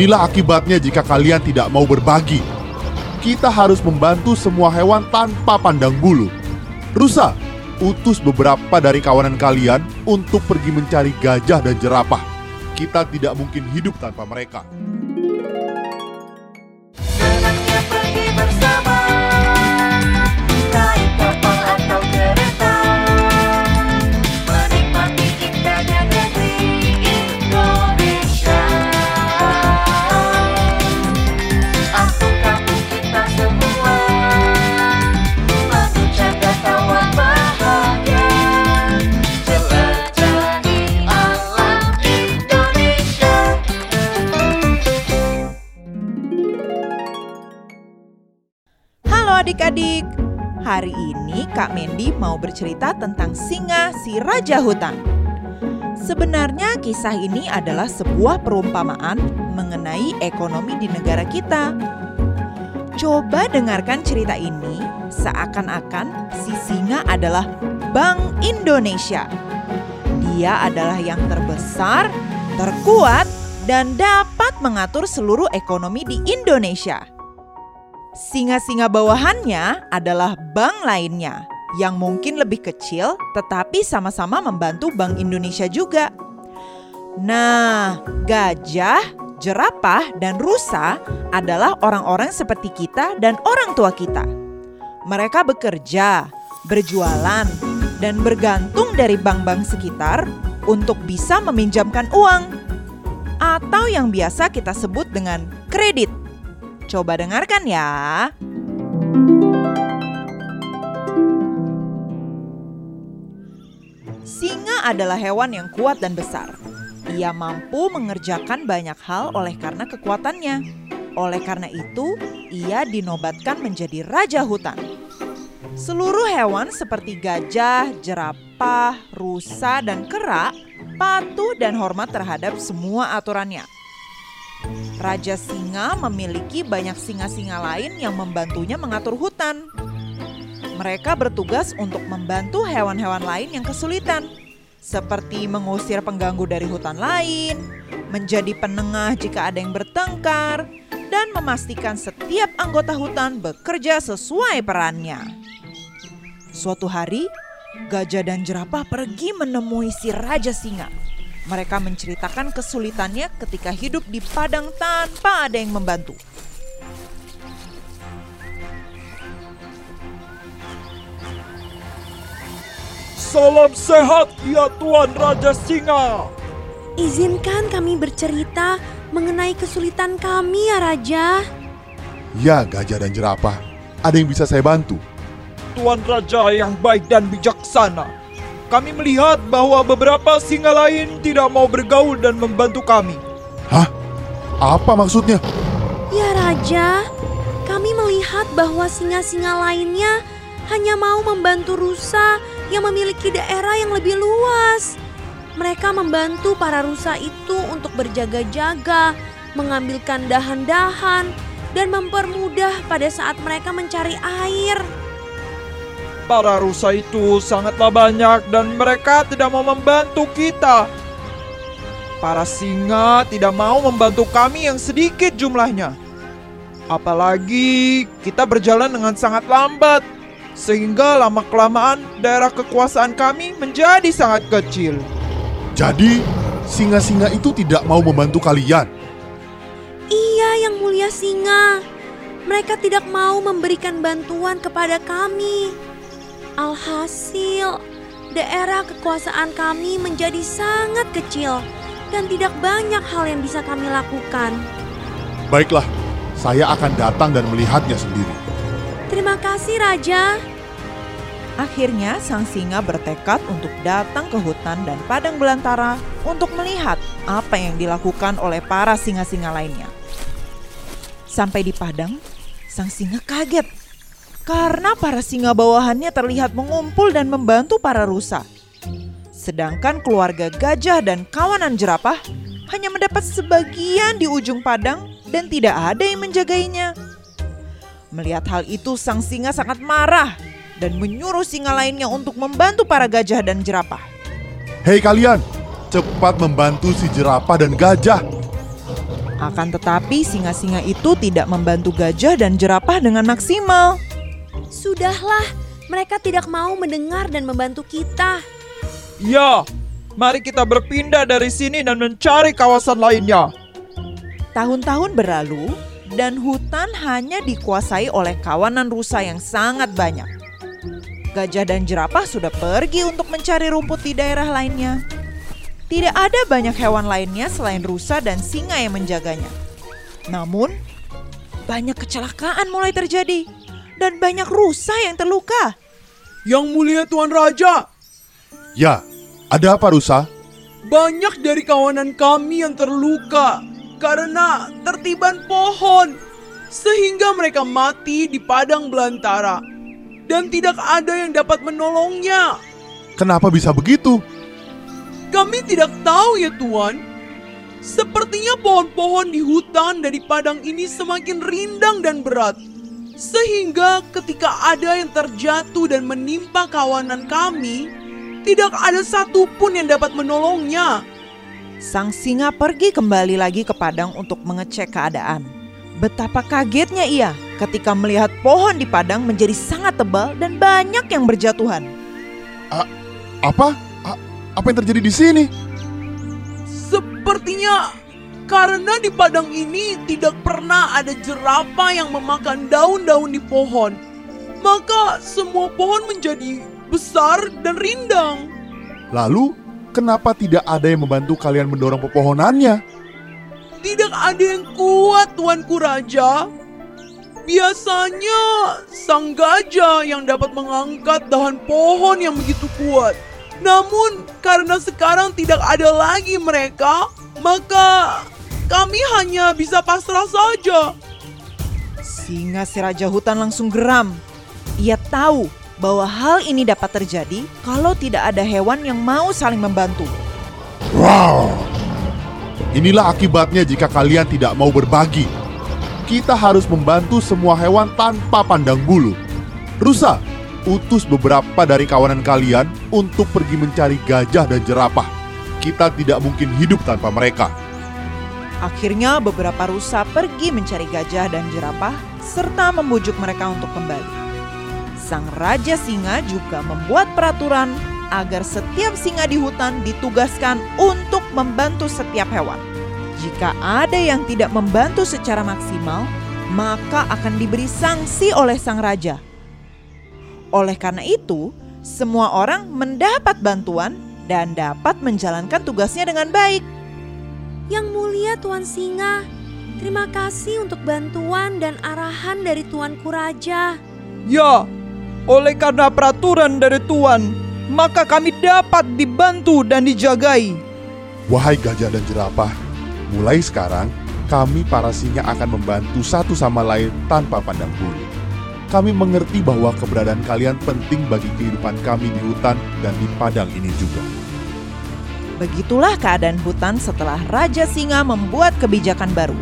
Inilah akibatnya jika kalian tidak mau berbagi. Kita harus membantu semua hewan tanpa pandang bulu. Rusa, utus beberapa dari kawanan kalian untuk pergi mencari gajah dan jerapah. Kita tidak mungkin hidup tanpa mereka. Adik-adik, hari ini Kak Mendi mau bercerita tentang singa si raja hutan. Sebenarnya kisah ini adalah sebuah perumpamaan mengenai ekonomi di negara kita. Coba dengarkan cerita ini seakan-akan si singa adalah Bank Indonesia. Dia adalah yang terbesar, terkuat, dan dapat mengatur seluruh ekonomi di Indonesia. Singa-singa bawahannya adalah bank lainnya yang mungkin lebih kecil tetapi sama-sama membantu Bank Indonesia juga. Nah, gajah, jerapah, dan rusa adalah orang-orang seperti kita dan orang tua kita. Mereka bekerja, berjualan, dan bergantung dari bank-bank sekitar untuk bisa meminjamkan uang atau yang biasa kita sebut dengan kredit. Coba dengarkan ya. Singa adalah hewan yang kuat dan besar. Ia mampu mengerjakan banyak hal oleh karena kekuatannya. Oleh karena itu, ia dinobatkan menjadi raja hutan. Seluruh hewan seperti gajah, jerapah, rusa, dan kera patuh dan hormat terhadap semua aturannya. Raja singa memiliki banyak singa-singa lain yang membantunya mengatur hutan. Mereka bertugas untuk membantu hewan-hewan lain yang kesulitan, seperti mengusir pengganggu dari hutan lain, menjadi penengah jika ada yang bertengkar, dan memastikan setiap anggota hutan bekerja sesuai perannya. Suatu hari, gajah dan jerapah pergi menemui si raja singa. Mereka menceritakan kesulitannya ketika hidup di padang tanpa ada yang membantu. Salam sehat ya Tuan Raja Singa. Izinkan kami bercerita mengenai kesulitan kami ya Raja. Ya, gajah dan jerapah. Ada yang bisa saya bantu? Tuan Raja yang baik dan bijaksana. Kami melihat bahwa beberapa singa lain tidak mau bergaul dan membantu kami. Hah? Apa maksudnya? Ya Raja, kami melihat bahwa singa-singa lainnya hanya mau membantu rusa yang memiliki daerah yang lebih luas. Mereka membantu para rusa itu untuk berjaga-jaga, mengambilkan dahan-dahan, dan mempermudah pada saat mereka mencari air. Para rusa itu sangatlah banyak dan mereka tidak mau membantu kita. Para singa tidak mau membantu kami yang sedikit jumlahnya. Apalagi kita berjalan dengan sangat lambat, sehingga lama-kelamaan daerah kekuasaan kami menjadi sangat kecil. Jadi, singa-singa itu tidak mau membantu kalian. Iya, yang mulia singa. Mereka tidak mau memberikan bantuan kepada kami. Alhasil, daerah kekuasaan kami menjadi sangat kecil dan tidak banyak hal yang bisa kami lakukan. Baiklah, saya akan datang dan melihatnya sendiri. Terima kasih, Raja. Akhirnya sang singa bertekad untuk datang ke hutan dan padang belantara untuk melihat apa yang dilakukan oleh para singa-singa lainnya. Sampai di padang, sang singa kaget karena para singa bawahannya terlihat mengumpul dan membantu para rusa. Sedangkan keluarga gajah dan kawanan jerapah hanya mendapat sebagian di ujung padang dan tidak ada yang menjagainya. Melihat hal itu, sang singa sangat marah dan menyuruh singa lainnya untuk membantu para gajah dan jerapah. Hei kalian, cepat membantu si jerapah dan gajah. Akan tetapi singa-singa itu tidak membantu gajah dan jerapah dengan maksimal. Sudahlah, mereka tidak mau mendengar dan membantu kita. Ya, mari kita berpindah dari sini dan mencari kawasan lainnya. Tahun-tahun berlalu dan hutan hanya dikuasai oleh kawanan rusa yang sangat banyak. Gajah dan jerapah sudah pergi untuk mencari rumput di daerah lainnya. Tidak ada banyak hewan lainnya selain rusa dan singa yang menjaganya. Namun, banyak kecelakaan mulai terjadi dan banyak rusa yang terluka. Yang mulia Tuan Raja, Ya, ada apa rusa? banyak dari kawanan kami yang terluka karena tertiban pohon. Sehingga mereka mati di padang belantara. Dan tidak ada yang dapat menolongnya. Kenapa bisa begitu? Kami tidak tahu ya Tuan. Sepertinya pohon-pohon di hutan dari padang ini semakin rindang dan berat. Sehingga ketika ada yang terjatuh dan menimpa kawanan kami, tidak ada satupun yang dapat menolongnya. Sang singa pergi kembali lagi ke padang untuk mengecek keadaan. Betapa kagetnya ia ketika melihat pohon di padang menjadi sangat tebal dan banyak yang berjatuhan. Apa? A- apa yang terjadi di sini? Sepertinya karena di padang ini tidak pernah ada jerapah yang memakan daun-daun di pohon, maka semua pohon menjadi besar dan rindang. Lalu, kenapa tidak ada yang membantu kalian mendorong pepohonannya? Tidak ada yang kuat, Tuanku Raja. Biasanya sang gajah yang dapat mengangkat dahan pohon yang begitu kuat. Namun karena sekarang tidak ada lagi mereka, maka kami hanya bisa pasrah saja. Singa si raja hutan langsung geram. Ia tahu bahwa hal ini dapat terjadi kalau tidak ada hewan yang mau saling membantu. Wow! Inilah akibatnya jika kalian tidak mau berbagi. Kita harus membantu semua hewan tanpa pandang bulu. Rusa, utus beberapa dari kawanan kalian untuk pergi mencari gajah dan jerapah. Kita tidak mungkin hidup tanpa mereka. Akhirnya beberapa rusa pergi mencari gajah dan jerapah serta membujuk mereka untuk kembali. Sang raja singa juga membuat peraturan agar setiap singa di hutan ditugaskan untuk membantu setiap hewan. Jika ada yang tidak membantu secara maksimal, maka akan diberi sanksi oleh sang raja. Oleh karena itu, semua orang mendapat bantuan dan dapat menjalankan tugasnya dengan baik. Yang mulia Tuan Singa, terima kasih untuk bantuan dan arahan dari Tuanku Raja. Ya, oleh karena peraturan dari Tuan, maka kami dapat dibantu dan dijagai. Wahai gajah dan jerapah, mulai sekarang kami para singa akan membantu satu sama lain tanpa pandang bulu. Kami mengerti bahwa keberadaan kalian penting bagi kehidupan kami di hutan dan di padang ini juga. Begitulah keadaan hutan setelah Raja Singa membuat kebijakan baru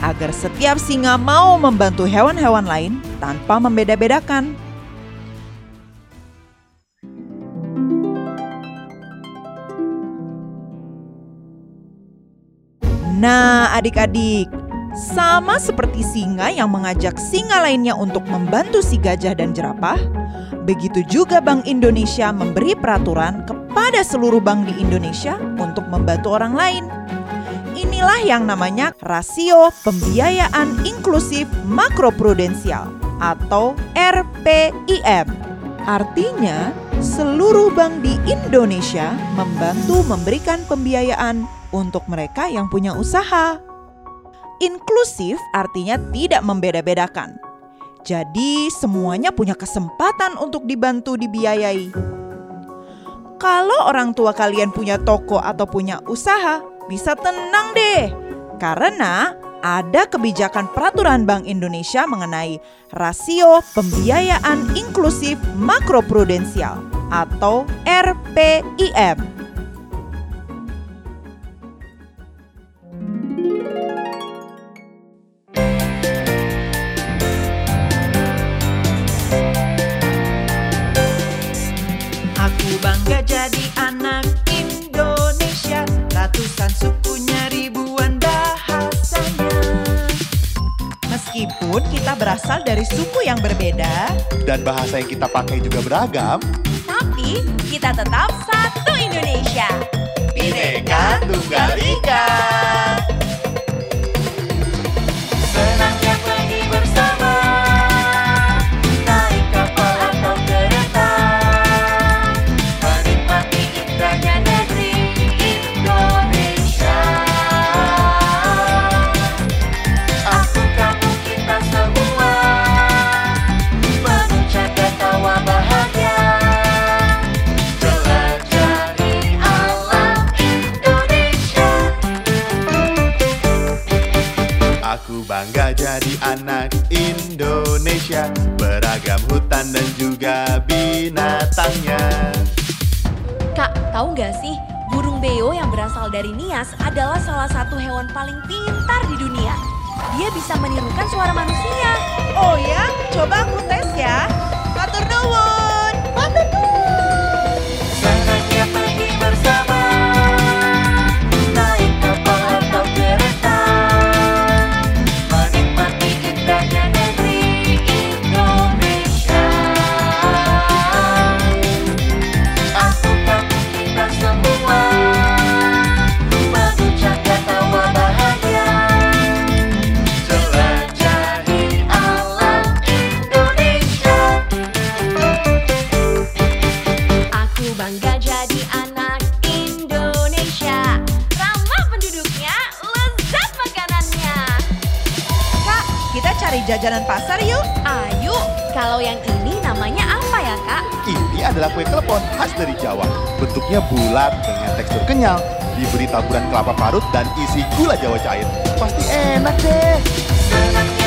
agar setiap singa mau membantu hewan-hewan lain tanpa membeda-bedakan. Nah, adik-adik, sama seperti singa yang mengajak singa lainnya untuk membantu si gajah dan jerapah, begitu juga Bank Indonesia memberi peraturan kepada seluruh bank di Indonesia untuk membantu orang lain. Inilah yang namanya rasio pembiayaan inklusif makroprudensial atau RPIM. Artinya, seluruh bank di Indonesia membantu memberikan pembiayaan untuk mereka yang punya usaha. Inklusif artinya tidak membeda-bedakan. Jadi, semuanya punya kesempatan untuk dibantu dibiayai. Kalau orang tua kalian punya toko atau punya usaha, bisa tenang deh. Karena ada kebijakan peraturan Bank Indonesia mengenai rasio pembiayaan inklusif makroprudensial atau RPIM. Berasal dari suku yang berbeda, Dan bahasa yang kita pakai juga beragam. Tapi kita tetap satu Indonesia. Bineka Tunggal Ika. Bangga jadi anak Indonesia Beragam hutan dan juga binatangnya Kak, tahu nggak sih? Burung beo yang berasal dari Nias adalah salah satu hewan paling pintar di dunia. Dia bisa menirukan suara manusia. Jajanan pasar yuk. Ayo, kalau yang ini namanya apa ya kak? Ini adalah kue klepon khas dari Jawa Bentuknya bulat dengan tekstur kenyal Diberi taburan kelapa parut dan isi gula jawa cair Pasti enak deh